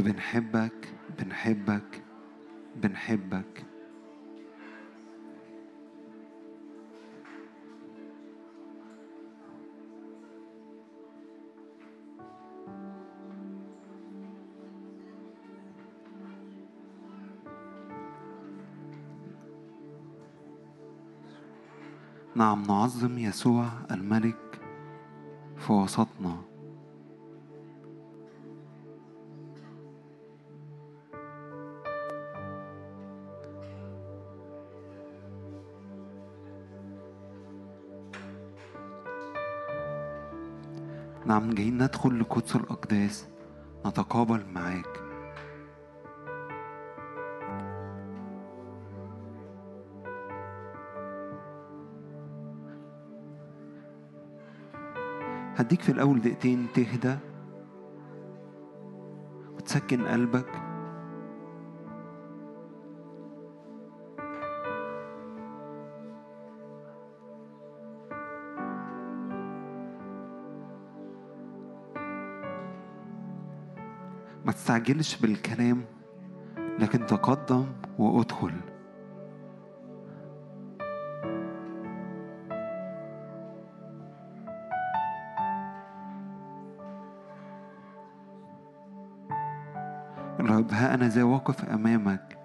بنحبك بنحبك بنحبك. نعم نعظم يسوع الملك في وسطنا. نعم جايين ندخل لقدس الأقداس. نتقابل معاك. هديك في الأول دقيقتين تهدى. وتسكن قلبك. تستعجلش بالكلام لكن تقدم وأدخل. الرب ها أنا ذا واقف أمامك.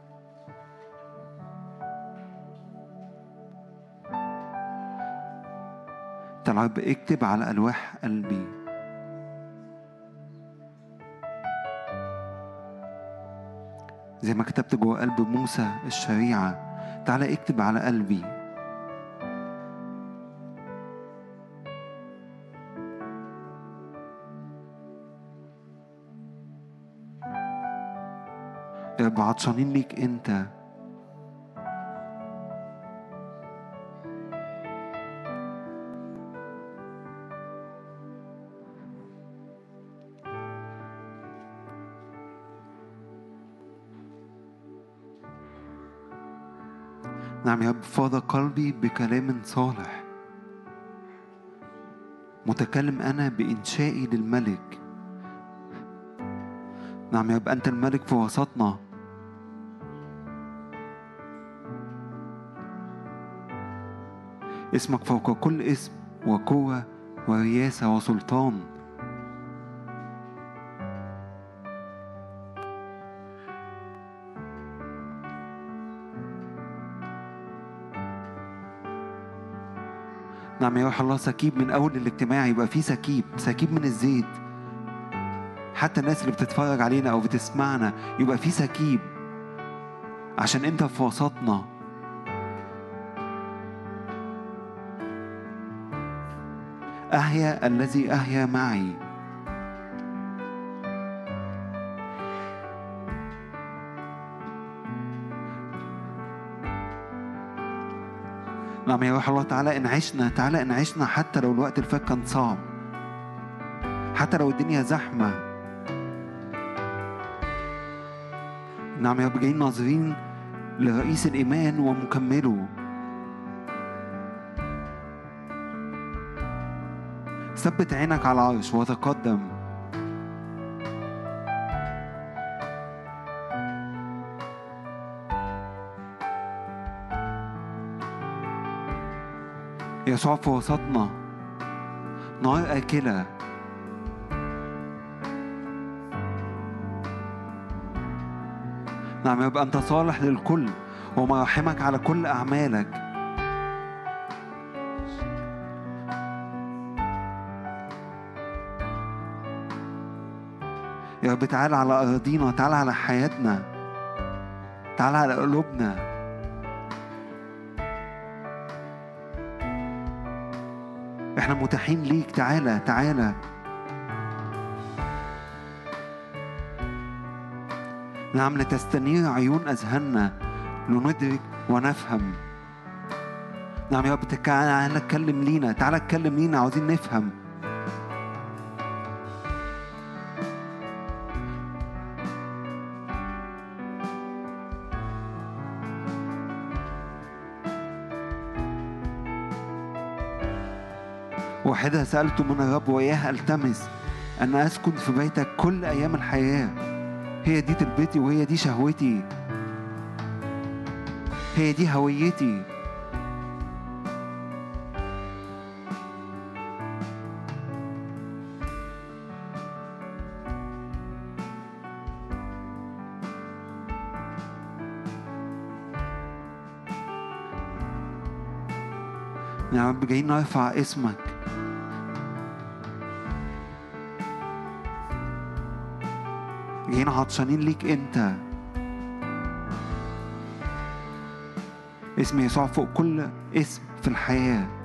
طلب اكتب على ألواح قلبي. زي ما كتبت جوه قلب موسى الشريعة. تعالى اكتب على قلبي. يا رب عطشانين ليك انت. نعم يا رب فاض قلبي بكلام صالح. متكلم أنا بإنشائي للملك. نعم يا رب أنت الملك في وسطنا. اسمك فوق كل اسم وقوة ورياسة وسلطان. نعم يا روح الله سكيب من أول الاجتماع يبقى في سكيب سكيب من الزيت. حتى الناس اللي بتتفرج علينا أو بتسمعنا يبقى في سكيب. عشان أنت في وسطنا. أحيا الذي أحيا معي. نعم يا روح الله تعالى إن عشنا تعالى إن عشنا حتى لو الوقت اللي فات كان صعب. حتى لو الدنيا زحمة. نعم يا رب جايين ناظرين لرئيس الإيمان ومكمله. ثبت عينك على العرش وتقدم. يسوع في وسطنا. نار آكلة. نعم يبقى أنت صالح للكل ومراحمك على كل أعمالك. يا رب تعالى على أراضينا تعالى على حياتنا تعالى على قلوبنا. إحنا متاحين ليك. تعالى تعالى نعم لتستنير عيون أذهاننا لندرك ونفهم. نعم يا رب تعالى اتكلم لينا. تعالى اتكلم لينا عاوزين نفهم. واحدة سألته من الرب وياها ألتمس أن أسكن في بيتك كل أيام الحياة. هي دي تربيتي وهي دي شهوتي. هي دي هويتي. يا رب جايين نرفع اسمك. جايين عطشانين ليك انت. اسم يسوع فوق كل اسم في الحياة.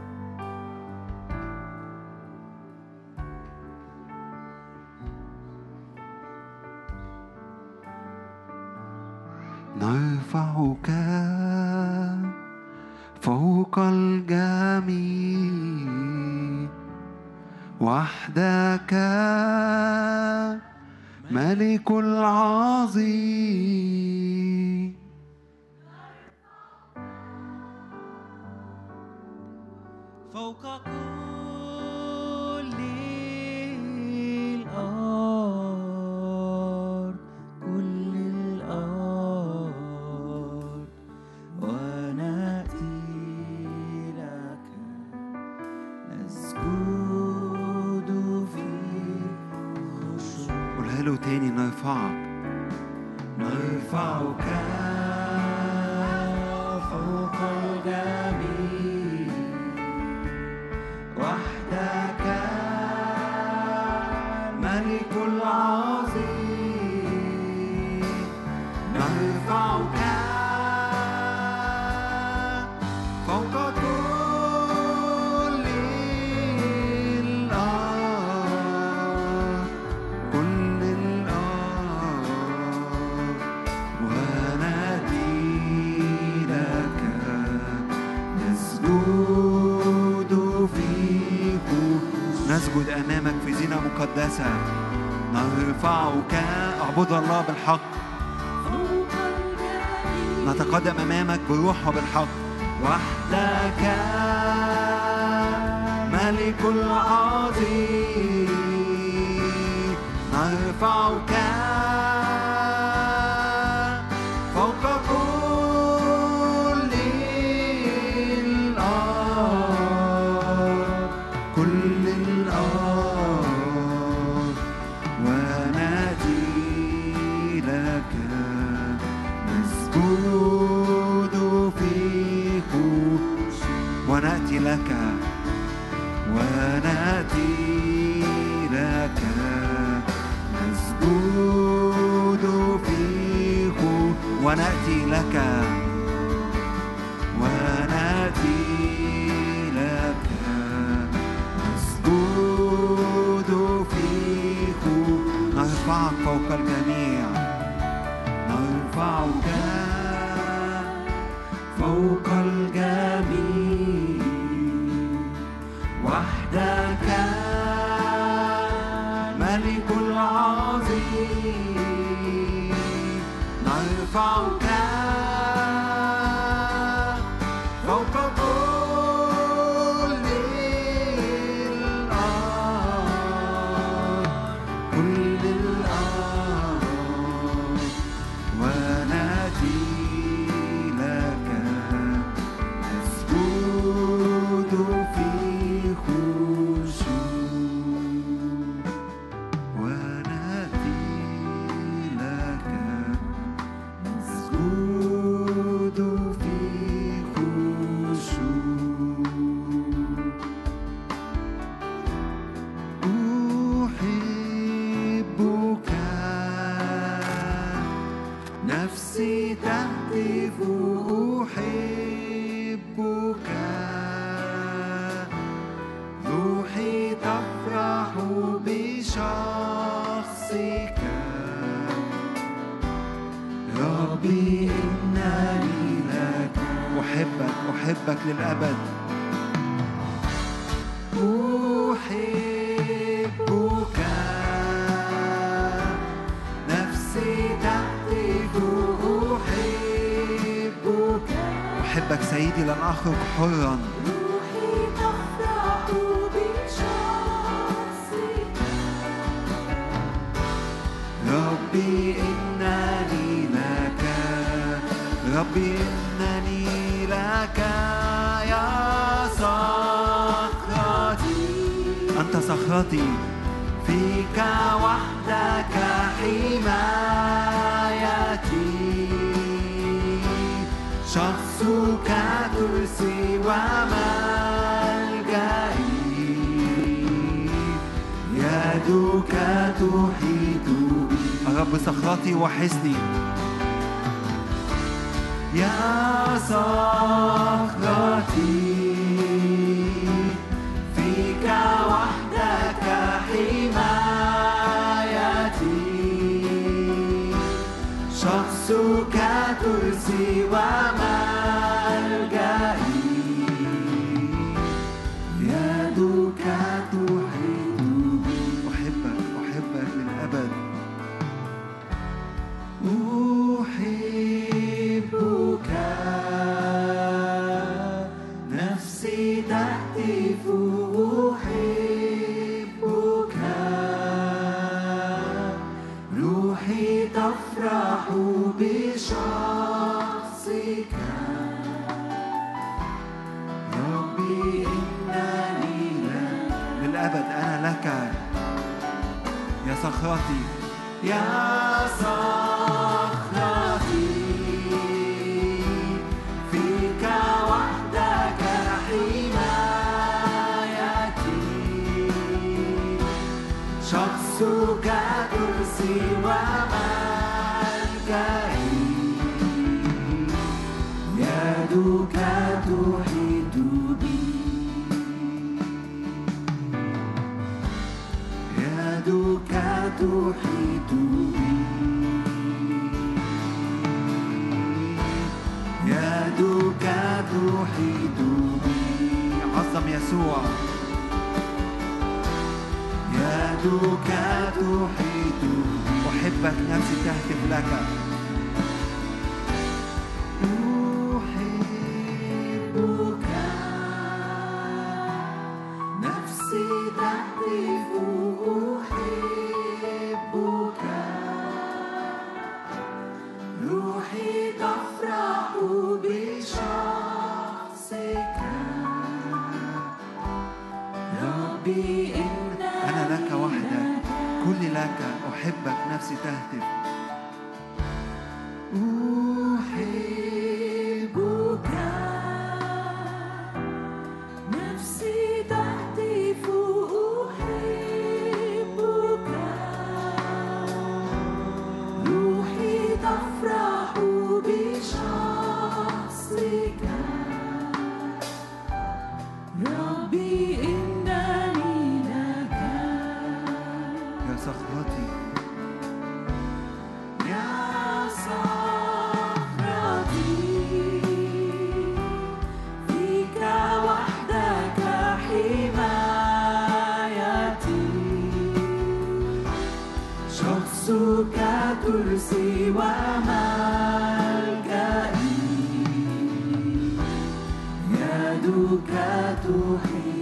do gato rei.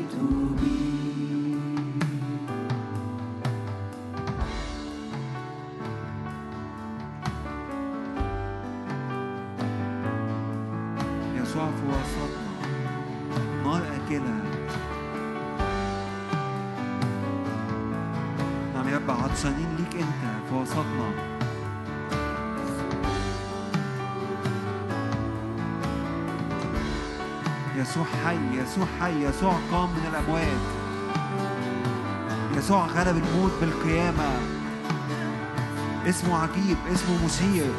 حي يسوع حي يسوع قام من الأموات. يسوع غلب الموت بالقيامة. اسمه عجيب اسمه مثير.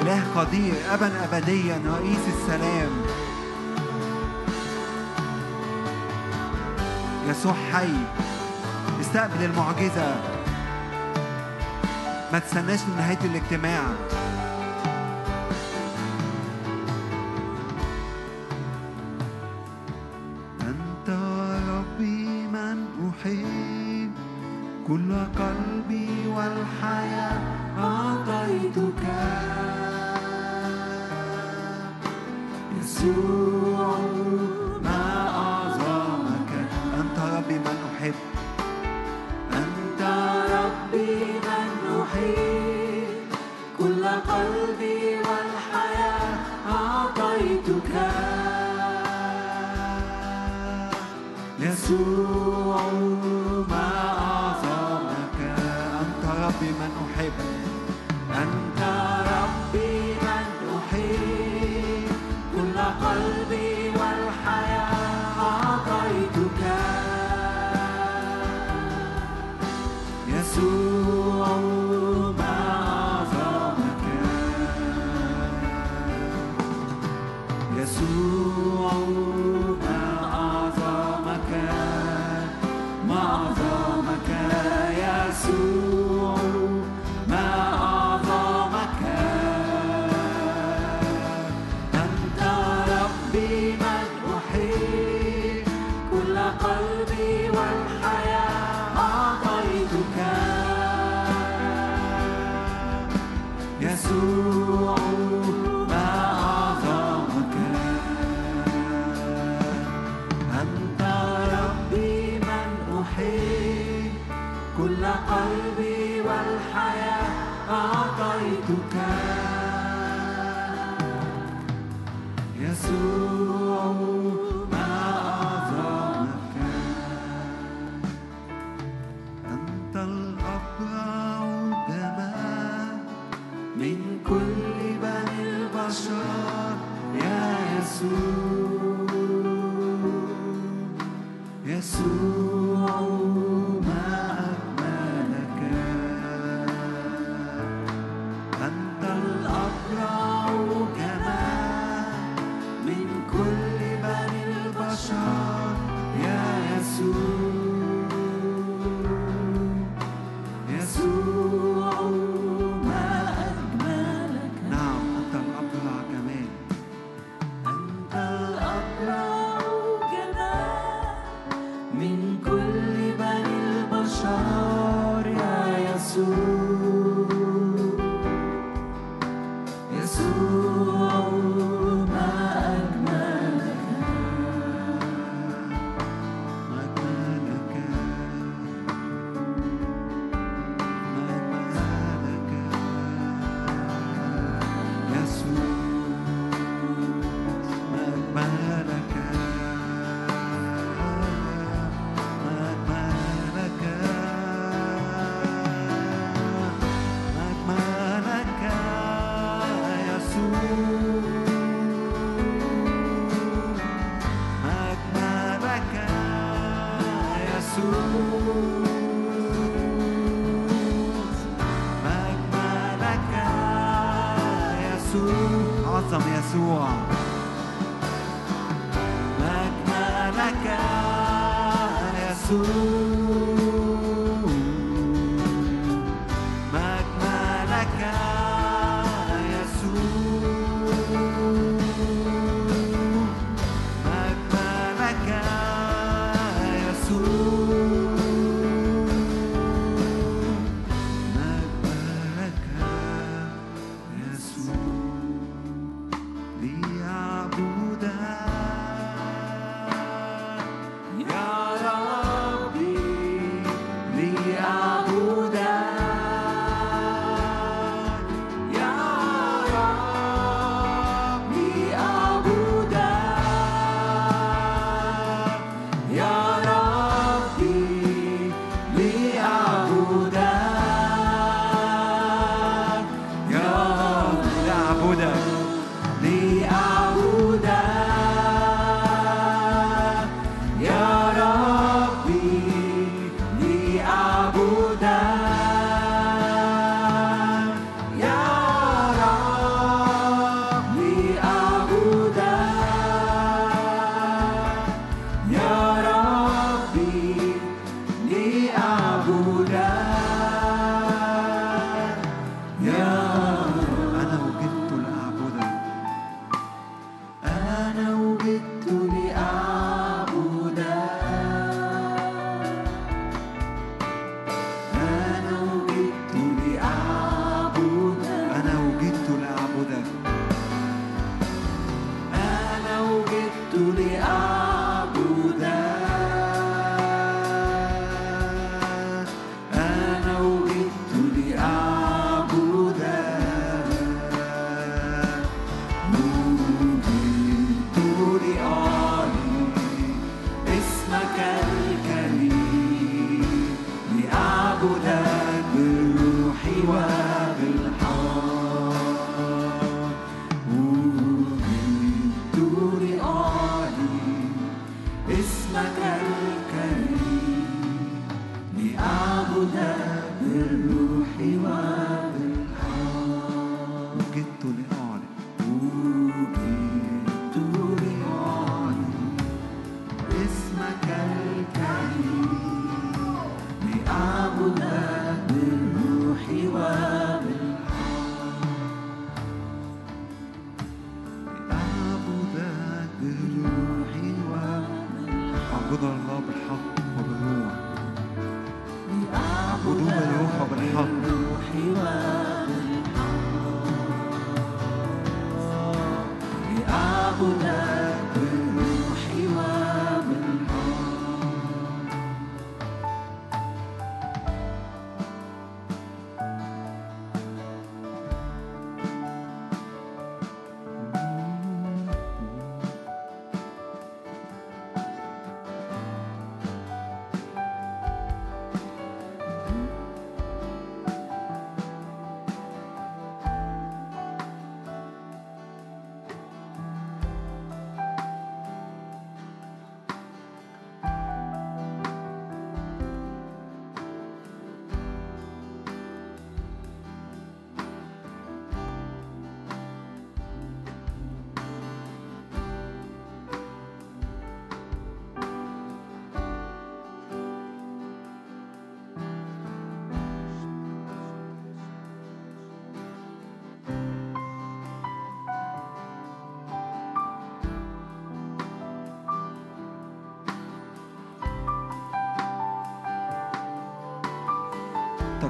إله قدير أبا أبديا رئيس السلام. يسوع حي. استقبل المعجزة. ما تستناش لنهاية الاجتماع. يسوع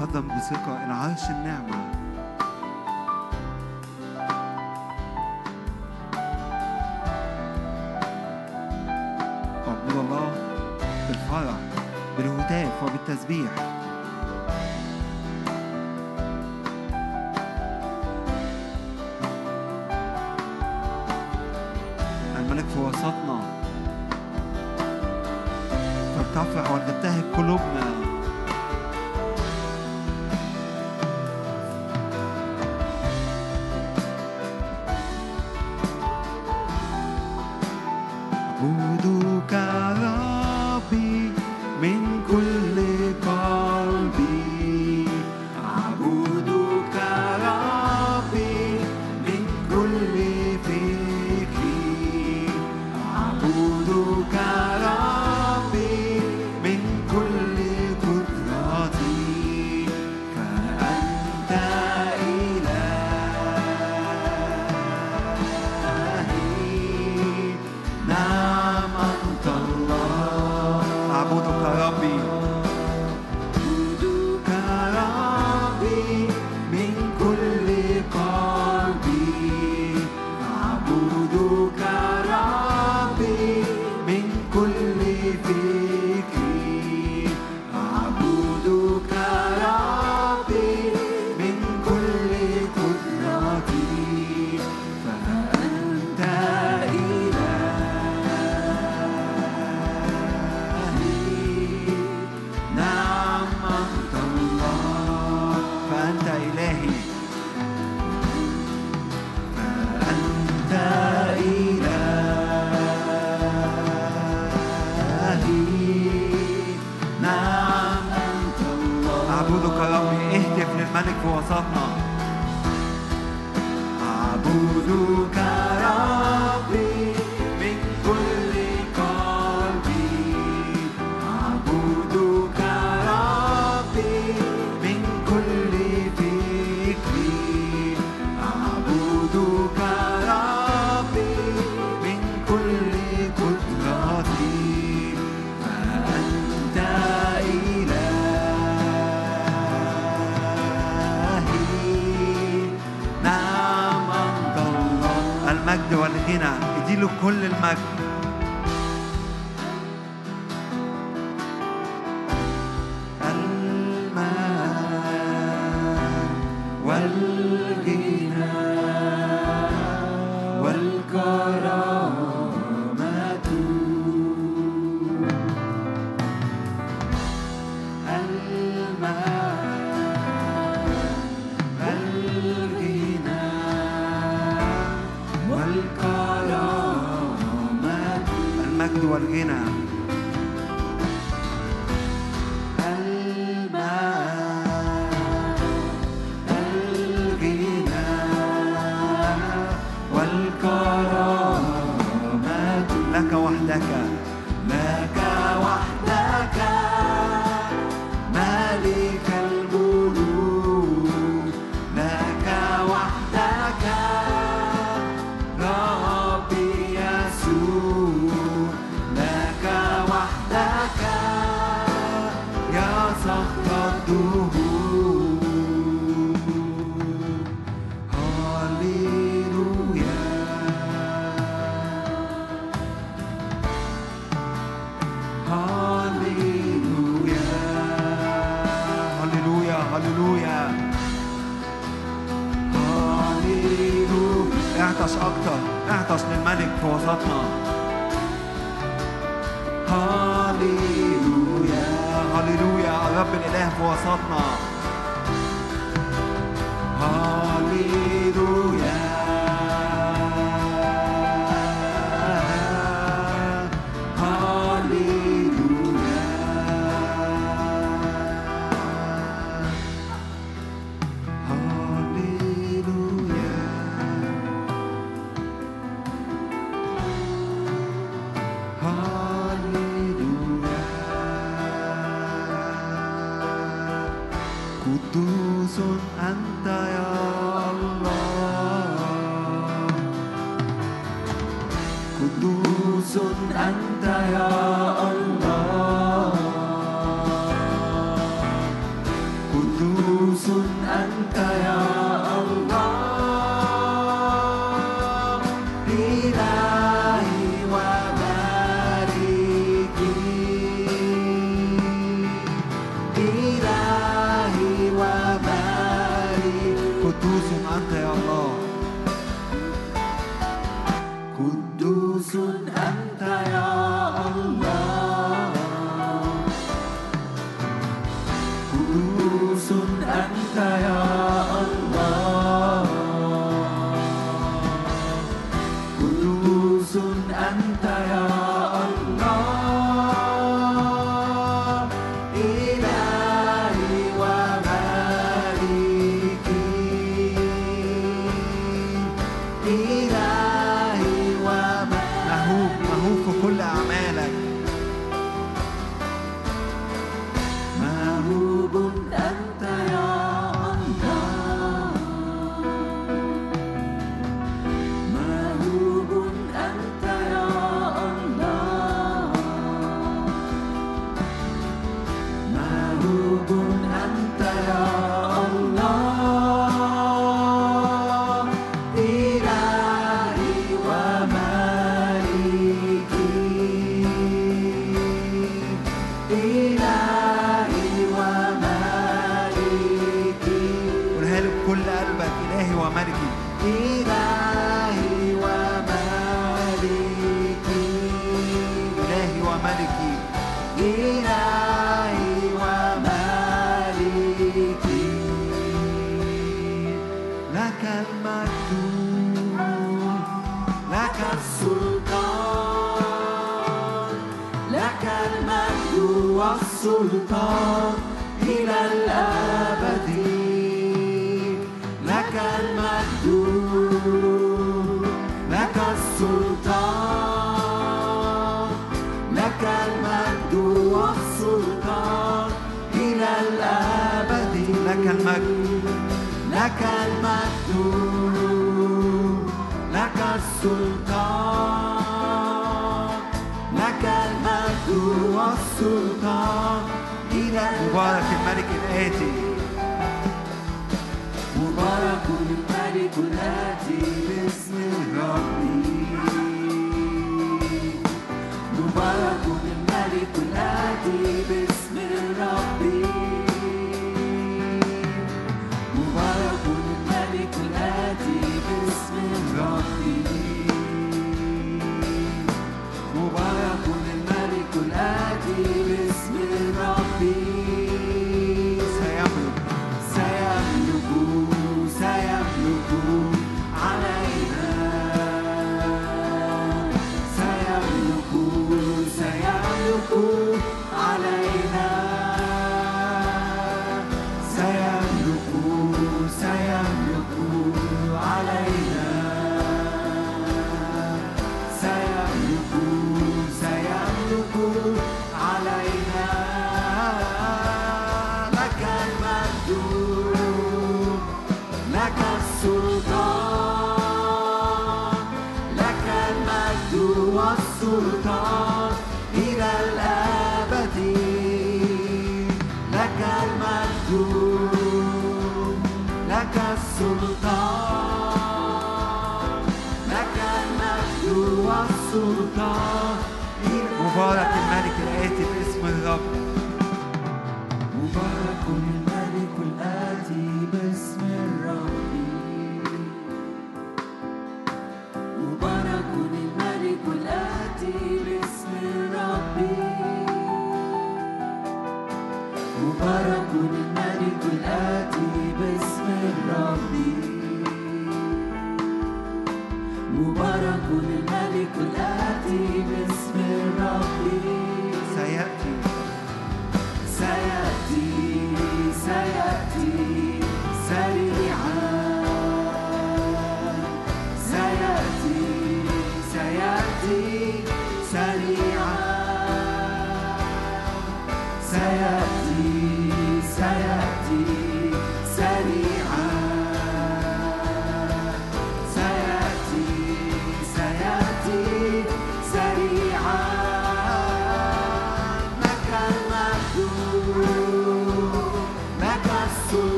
تقدم بثقة. إلى عرش النعمة. اعبد الله بالفرح بالهتاف وبالتسبيح Aku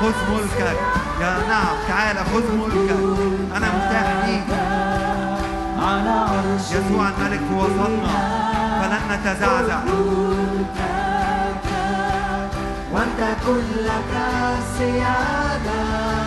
خذ ملكك. يا نعم تعال خذ ملكك. أنا متاح ليك يسوع الملك هو وسطنا فلن نتزعزع. وأنت كلك سيادة.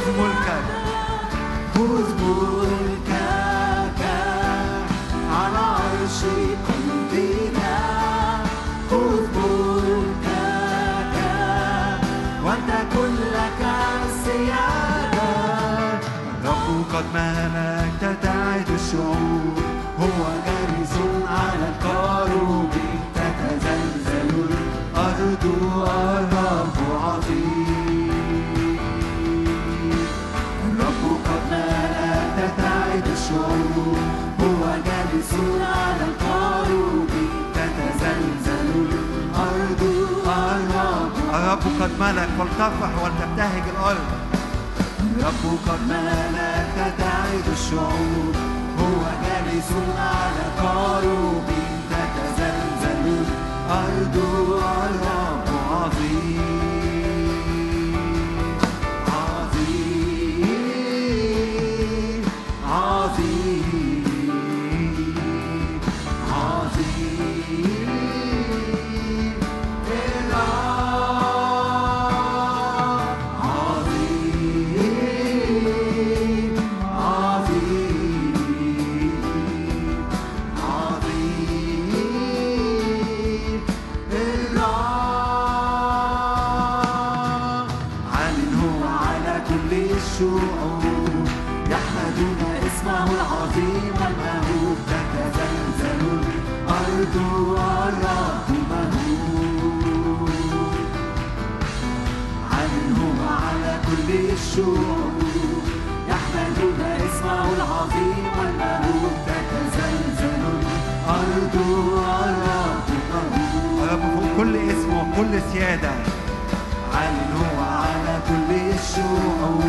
fútbol. قد ملك فلتفرح ولتبتهج الأرض. رب قد ملك تعد الشعوب هو جالس على قارب تتزلزل أرض الله فوق كل اسم وكل سيادة. عنه وعلى كل الشعوب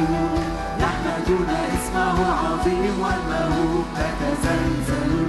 يحمدون اسمه العظيم والمهوب تتزلزل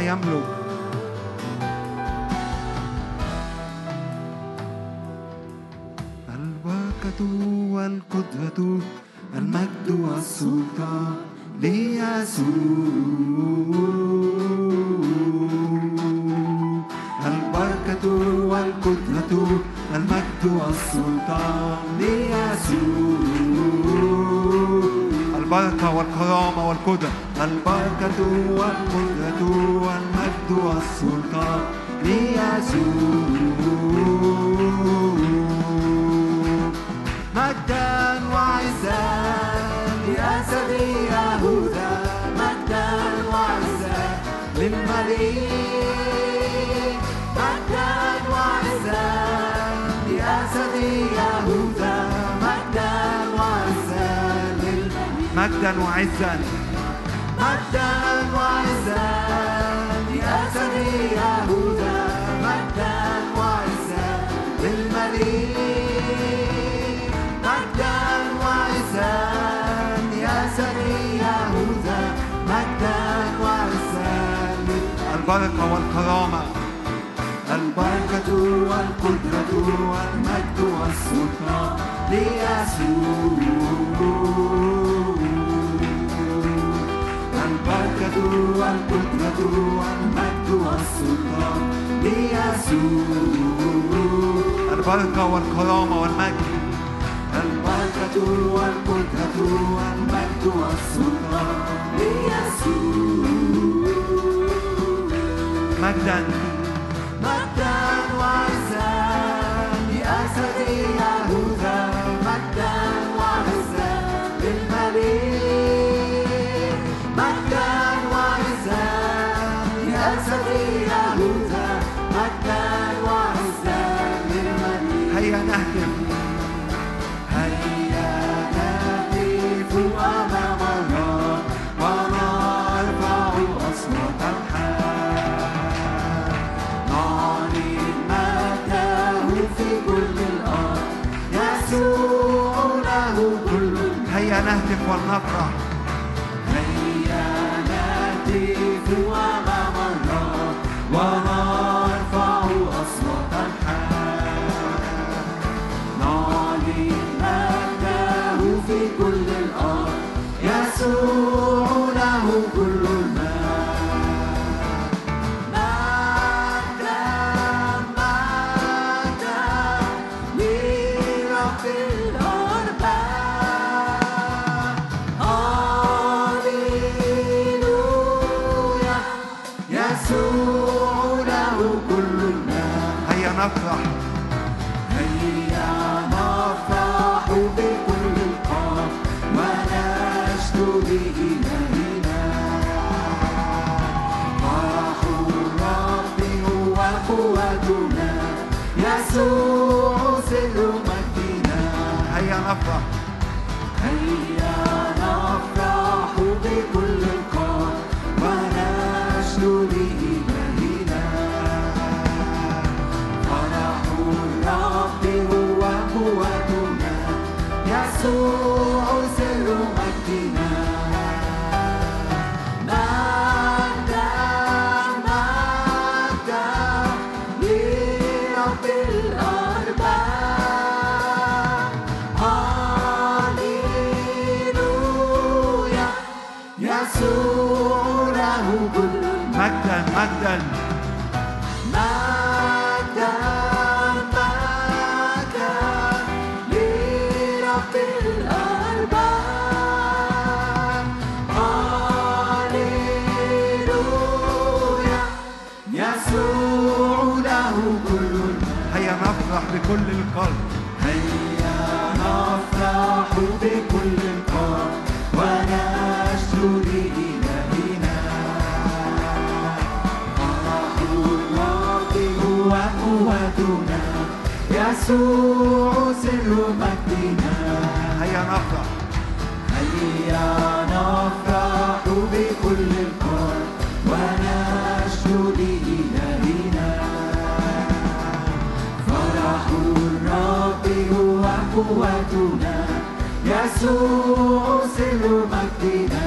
يسوع يملك البركة والقدرة والمجد والسلطان ليسوع مجدا وعزا لأسد يهوذا مجدا وعزا للمليك مجدا وعزا لأسد يهوذا مجدا وعزا مجدا وعزا. مجدا البركة والكرامة. البركة والقدرة والمجد والسلطان ليسوع البركة والقدرة والمجد والسلطان ليسوع البركة والكرامة والمجد البركة والقدرة والمجد والسلطان ليسوع مجدا ولنفرح هيا نهتف أمام الرب ونرفع أصوات الحمد نعلن مجده في كل الأرض. يسوع يسوع له كل المجد مجدا مجدا مجدا يسوع سر مجدنا هيا نفرح. هيا نفرح بكل القلب فرح الرب هو قوتنا. يسوع سر مجدنا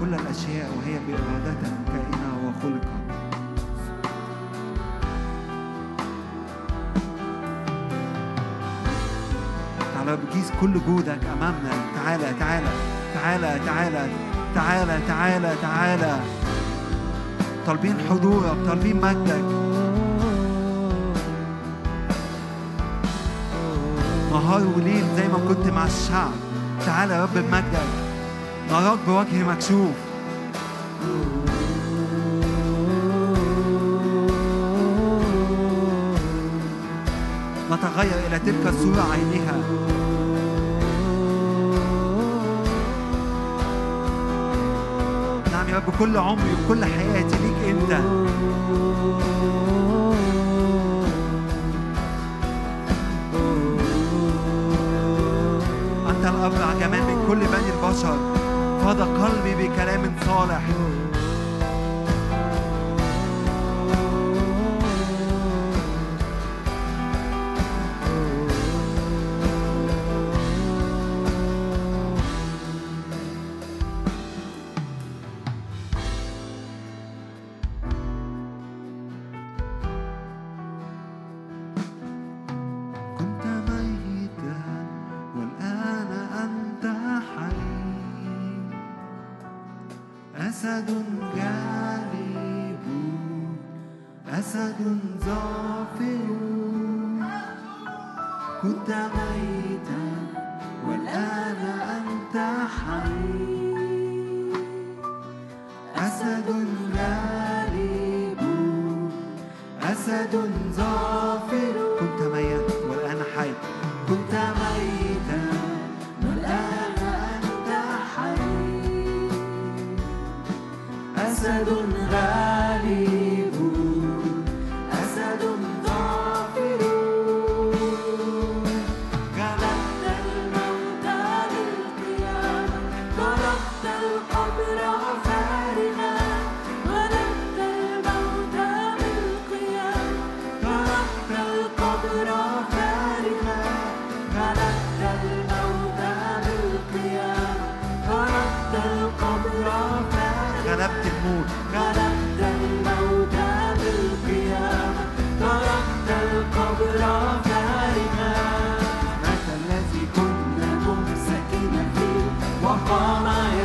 كل الأشياء وهي بإرادتك كائنة وخلقة. تعالى بجيز كل جودك أمامنا. تعالى تعالى تعالى تعالى تعالى تعالى تعالى. طالبين حضورك طالبين مجدك. نهار وليل زي ما كنت مع الشعب. تعالى يا رب بمجدك. أراك بوجه مكشوف نتغير إلى تلك الصورة عينها نعم يا رب كل عمري وكل حياتي ليك أنت. أنت الأبرع جمال من كل بني البشر. فض قلبي بكلام صالح.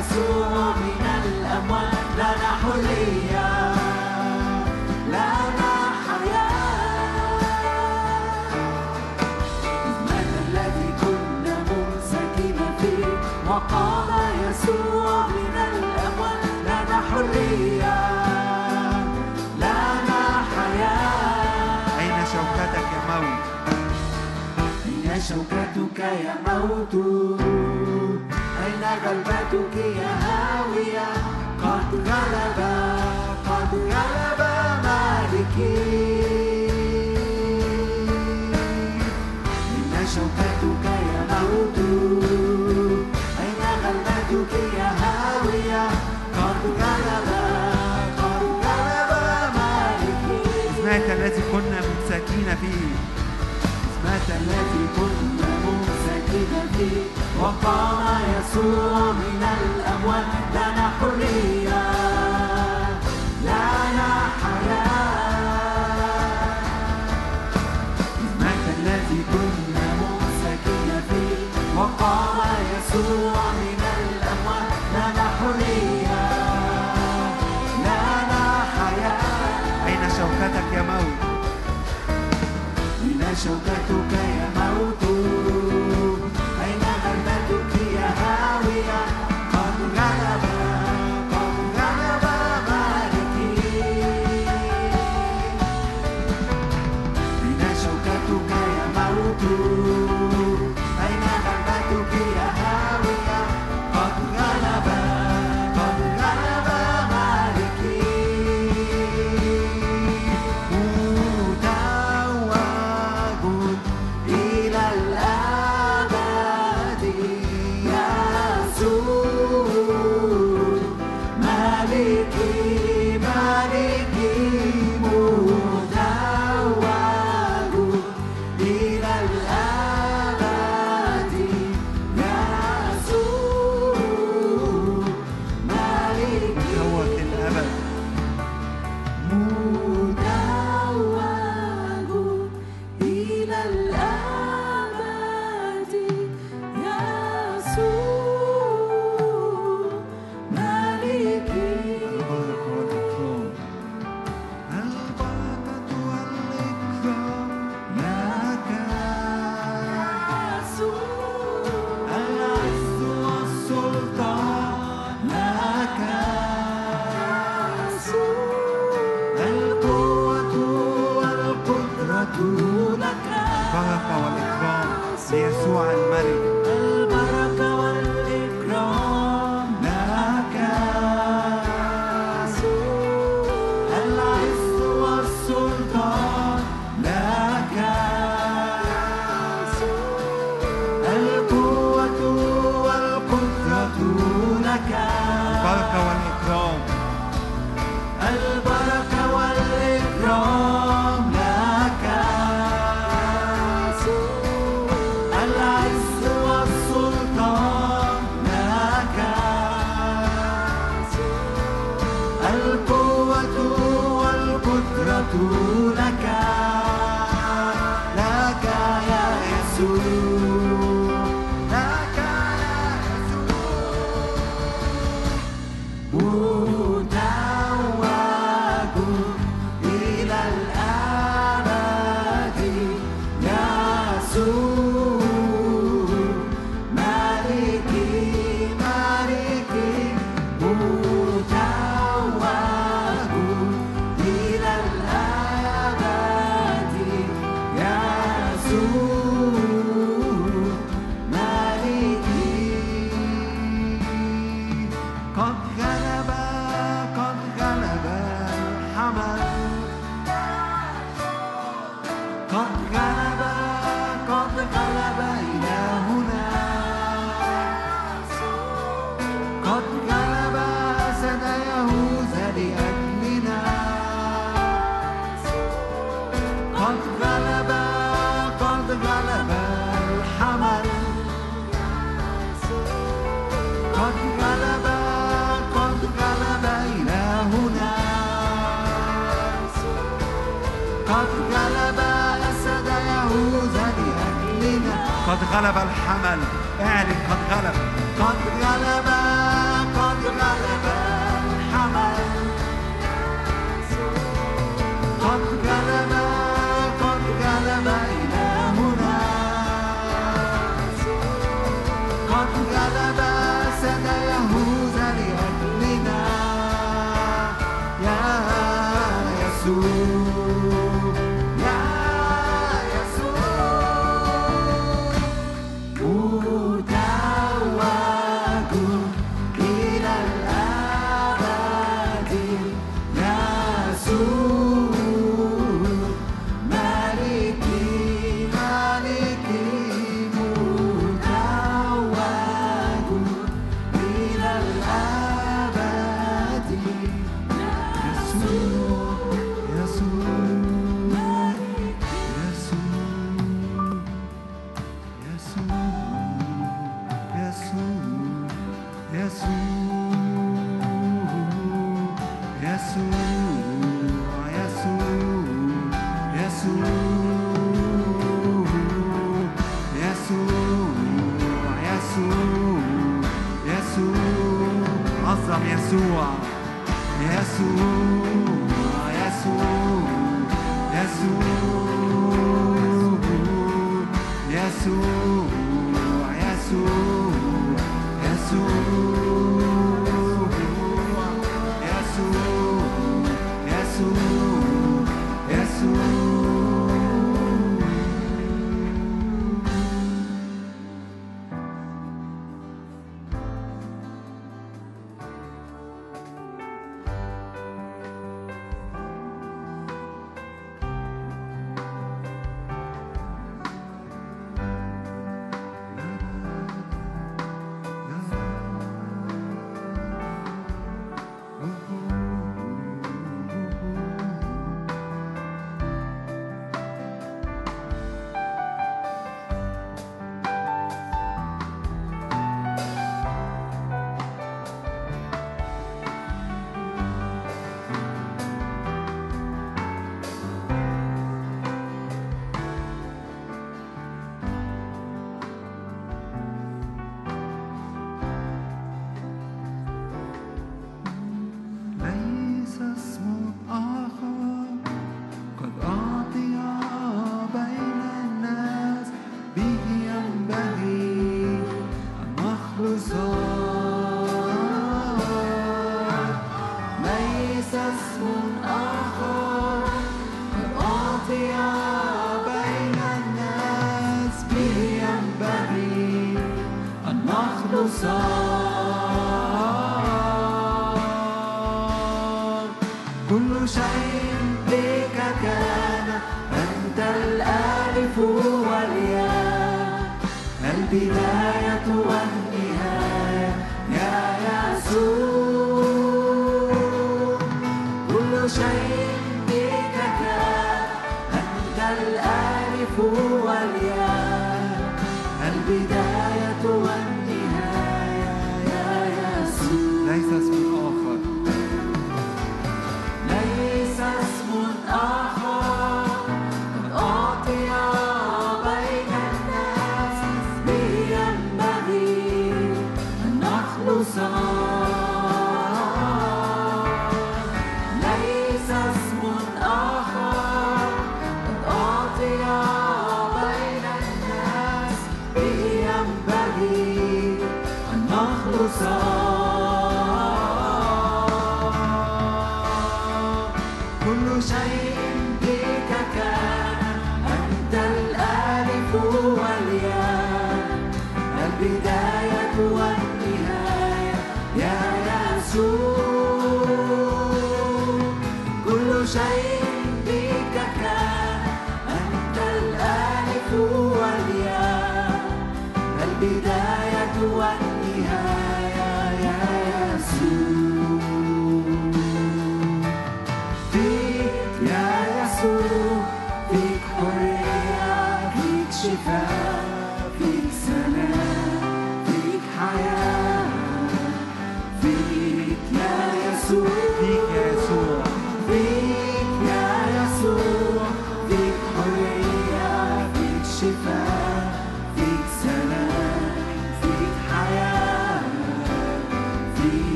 يسوع من الأموات لنا حرية لنا حياة من الذي كنا منسكبا فيه؟ وقام يسوع من الأموات لنا حرية لنا حياة أين شوكتك يا موت؟ أين شوكتك يا موت؟ لأن غلبتك يا هاوية قد غلب قد غلب مالكي إن شوكتك يا موت أين غلبتك يا هاوية قد غلب قد غلب مالكي اسمعك الذي كنا ممسكين فيه اسمعك الذي كنا ممسكين فيه. وقام يسوع من الأموات لنا حرية بداية وهم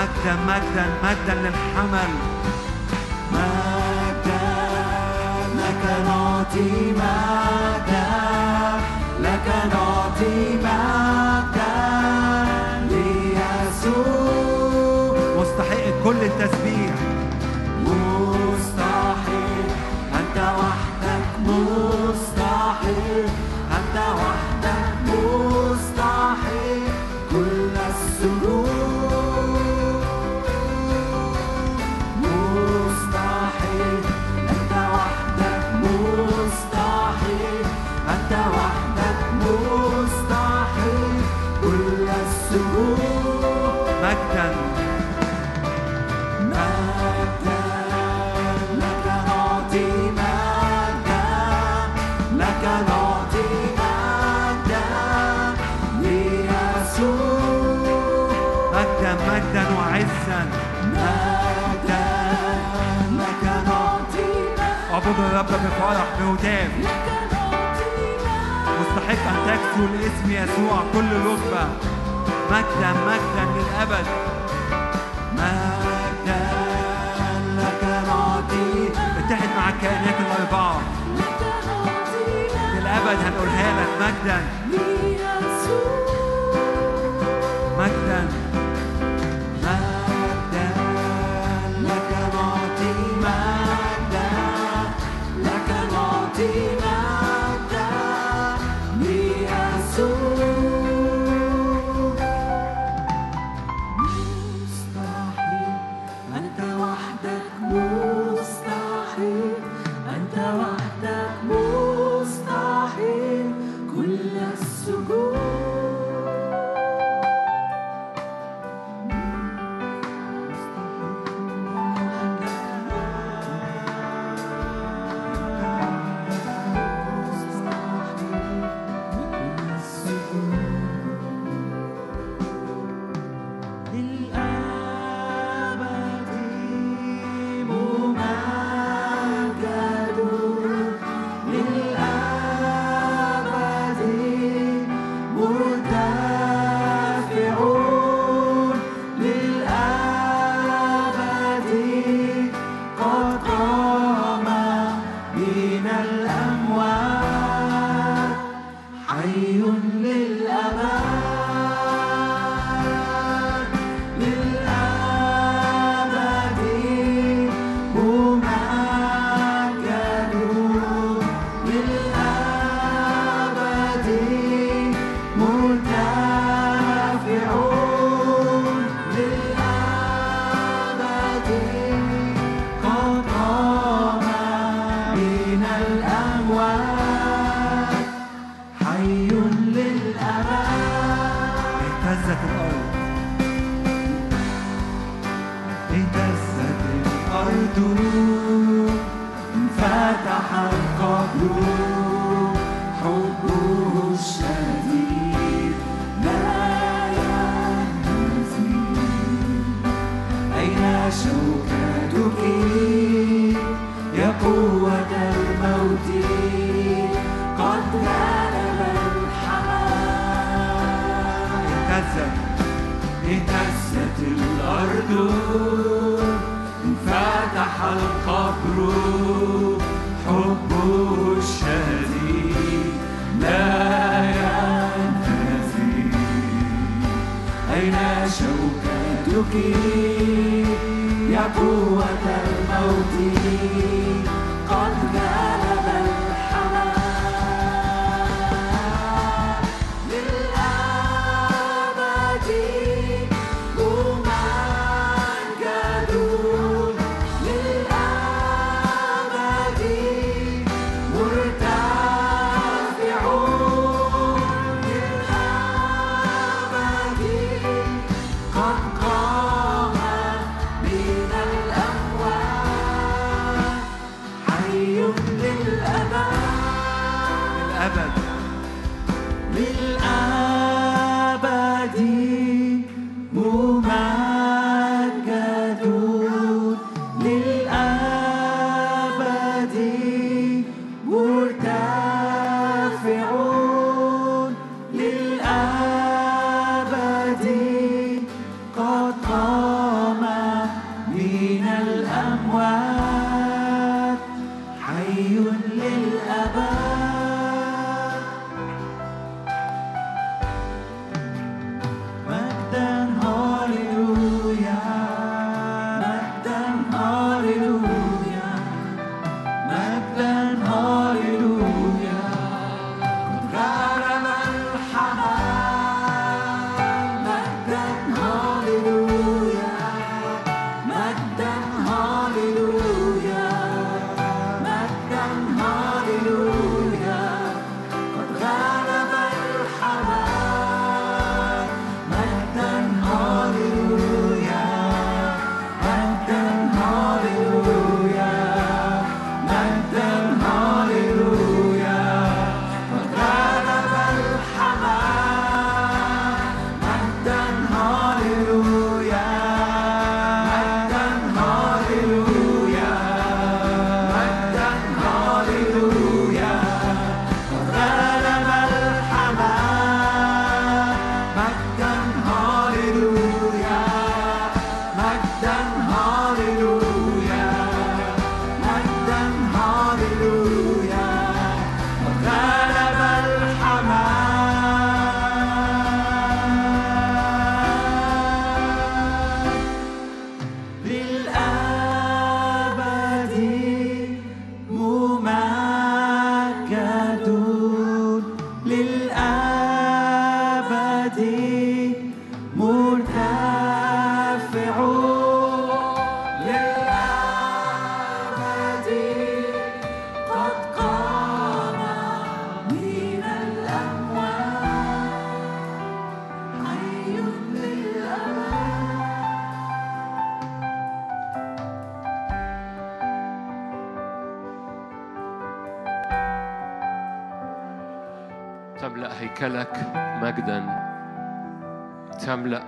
مجدا مجدا مجدا للحمل. مجدا لك نعطي مجدا لك نعطي مجدا ليسوع مستحق كل التسبيح. اعبدوا الرب بفرح بهتاف مستحق أن تكسو لاسم يسوع كل ركبة مجدا مجدا للأبد. مجدا لك نعطي. اتحد مع الكائنات الأربعة. للأبد هنقولها لك مجدا.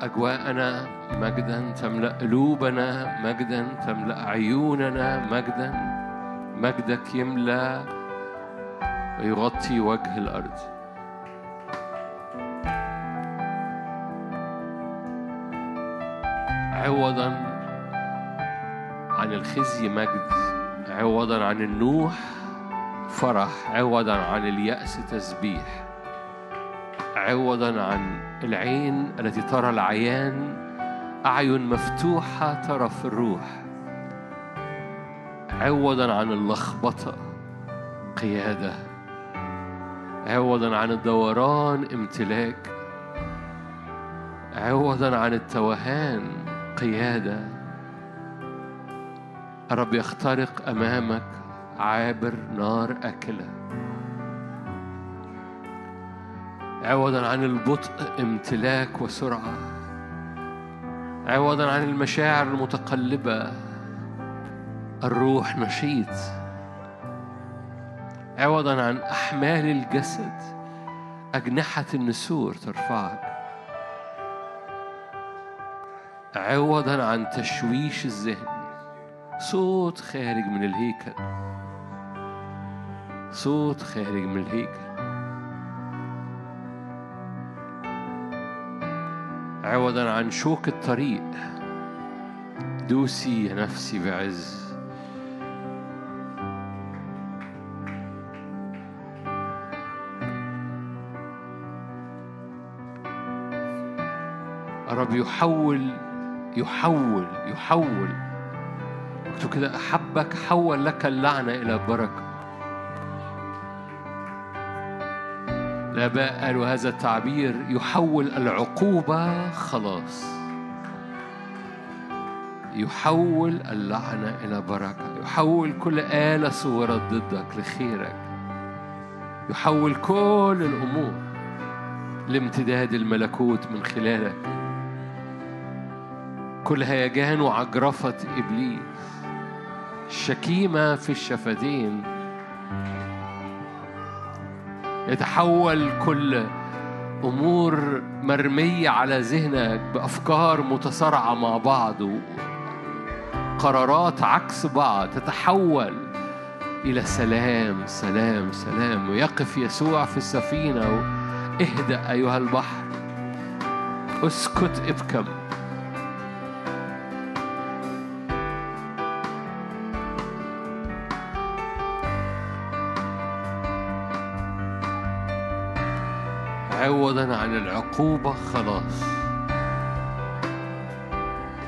أجواءنا مجدا تملأ قلوبنا مجدا تملأ عيوننا مجدا مجدك يملأ ويغطي وجه الأرض. عوضا عن الخزي مجد عوضا عن النوح فرح عوضا عن اليأس تسبيح. عوضا عن العين التي ترى العيان أعين مفتوحة ترى في الروح. عوضا عن اللخبطة قيادة. عوضا عن الدوران امتلاك. عوضا عن التوهان قيادة. الرب يخترق أمامك عابر نار أكلة. عوضا عن البطء امتلاك وسرعة. عوضا عن المشاعر المتقلبة. الروح نشيط عوضا عن أحمال الجسد. أجنحة النسور ترفعك عوضا عن تشويش الذهن. صوت خارج من الهيكل. صوت خارج من الهيكل. عوضا عن شوك الطريق. دوسي يا نفسي بعز. الرب يحول يحول يحول. مكتوب كده أحبك حول لك اللعنة إلى بركة. الآباء قالوا هذا التعبير يحول العقوبة خلاص. يحول اللعنة إلى بركة. يحول كل آلة صورت ضدك لخيرك. يحول كل الأمور لامتداد الملكوت من خلالك. كل هيجان وعجرفة إبليس. الشكيمة في الشفتين يتحول كل أمور مرمية على ذهنك بأفكار متصارعة مع بعض وقرارات عكس بعض تتحول إلى سلام سلام سلام ويقف يسوع في السفينة. اهدأ أيها البحر أسكت ابكم عوضا عن العقوبة خلاص.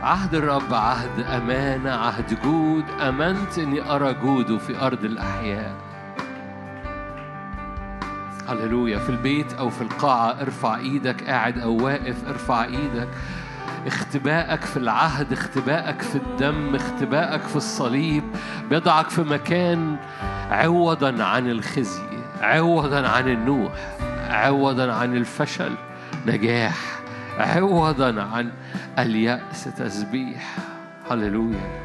عهد الرب عهد أمانة عهد جود. أمنت إني أرى جوده في أرض الأحياء. هللويا. في البيت أو في القاعة ارفع إيدك. قاعد أو واقف ارفع إيدك. اختبائك في العهد اختبائك في الدم اختبائك في الصليب. بيضعك في مكان عوضا عن الخزي عوضا عن النوح. عوضا عن الفشل نجاح. عوضا عن اليأس تسبيح. هللويا.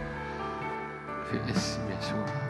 في اسم يسوع.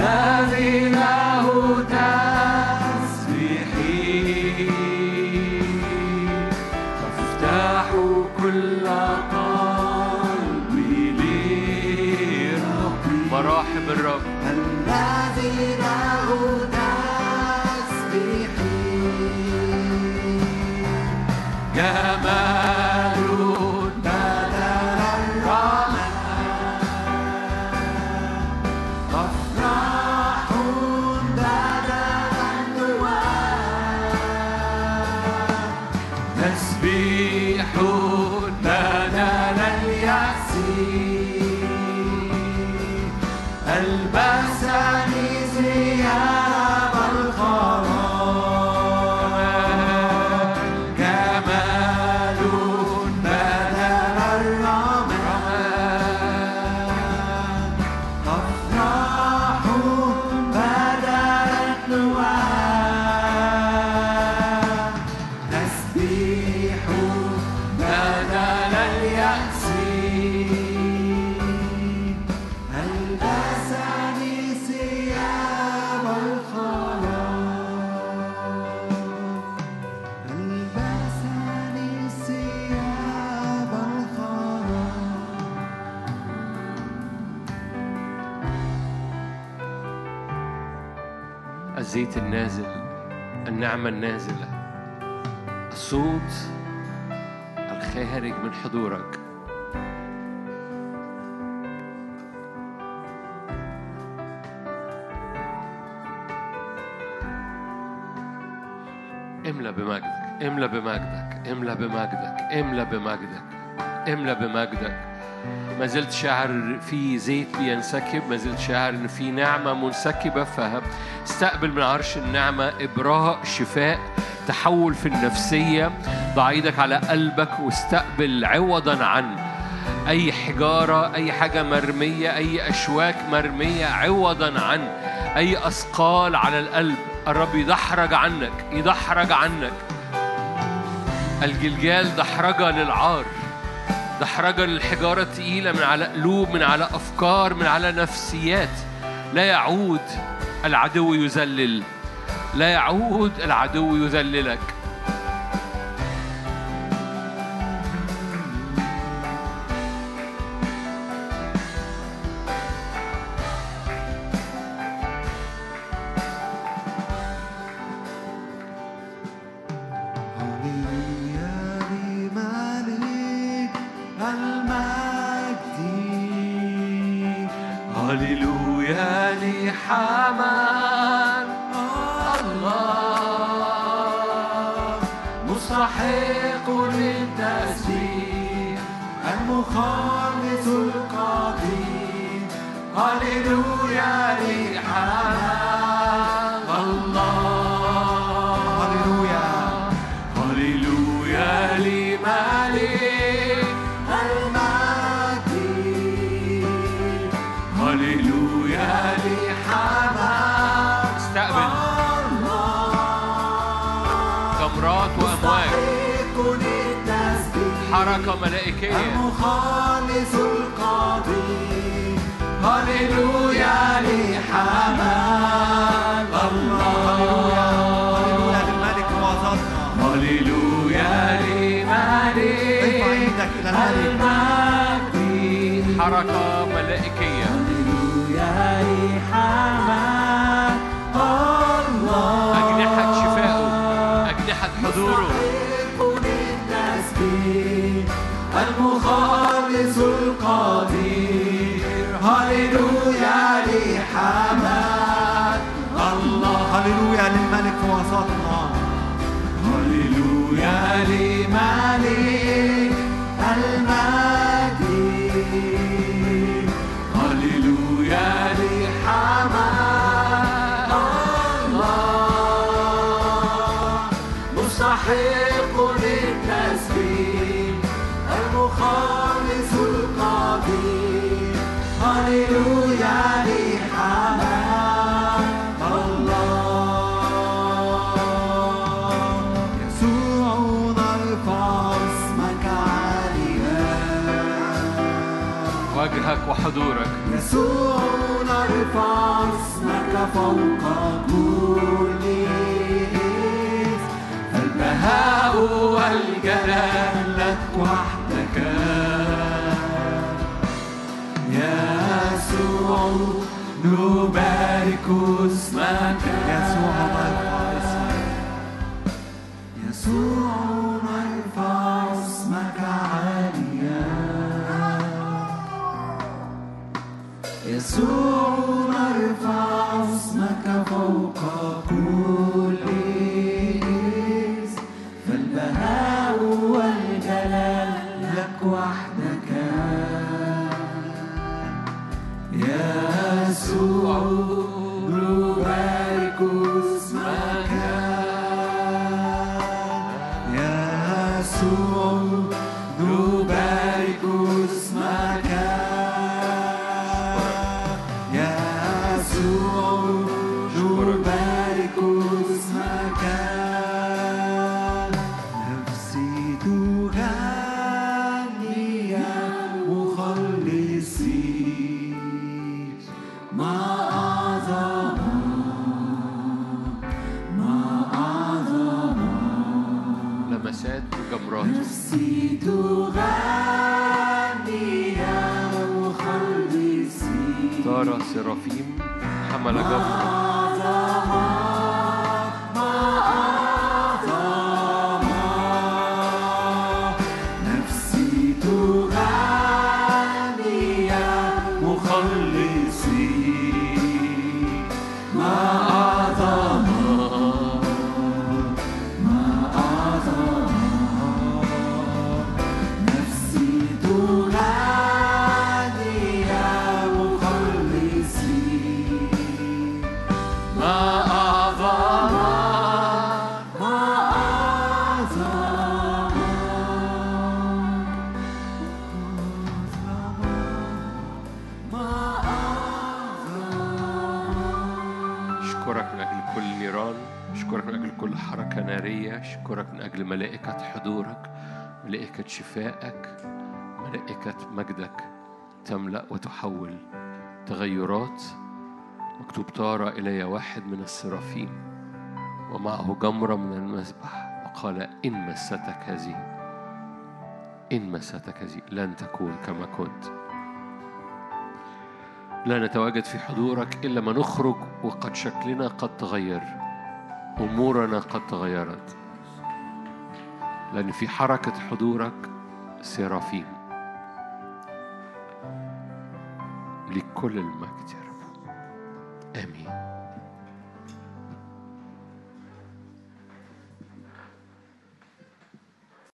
الذي النعمة النازلة الصوت الخارج من حضورك. املى بمجدك املى بمجدك املى بمجدك املى بمجدك املى بمجدك. ما زلت شاعر في زيت بينسكب ما زلت شاعر ان في نعمة منسكبة فاستقبل من عرش النعمة إبراء شفاء تحول في النفسية ضع إيدك على قلبك واستقبل عوضا عن أي حجارة أي حاجة مرمية أي أشواك مرمية عوضا عن أي أثقال على القلب. الرب يدحرج عنك يدحرج عنك. الجلجال دحرجه للعار دحرجة للحجارة التقيلة من على قلوب من على أفكار من على نفسيات. لا يعود. العدو يذلل. لا يعود العدو يذللك. حركة ملائكية المخلص القاضي هللويا لحمام الله. هللويا للملك وسطنا هللويا لملك ارفع إيدك إلى الملك المجد حركة. للملك في وسطنا هللويا لملك المجيد. هللويا لحماد الله. مستحق وجهك وحضورك يسوع نرفع اسمك فوق كل البهاء والجلال لك وحدك. يسوع نبارك اسمك. يسوع مجدك تملأ وتحول. تغيرات مكتوب طار إلي واحد من السرافيم ومعه جمرة من المذبح وقال إن مستك هذه إن مستك هذه لن تكون كما كنت. لا نتواجد في حضورك إلا ما نخرج وقد شكلنا قد تغير أمورنا قد تغيرت. لأن في حركة حضورك سرافيم. لكل المجد يا رب. آمين.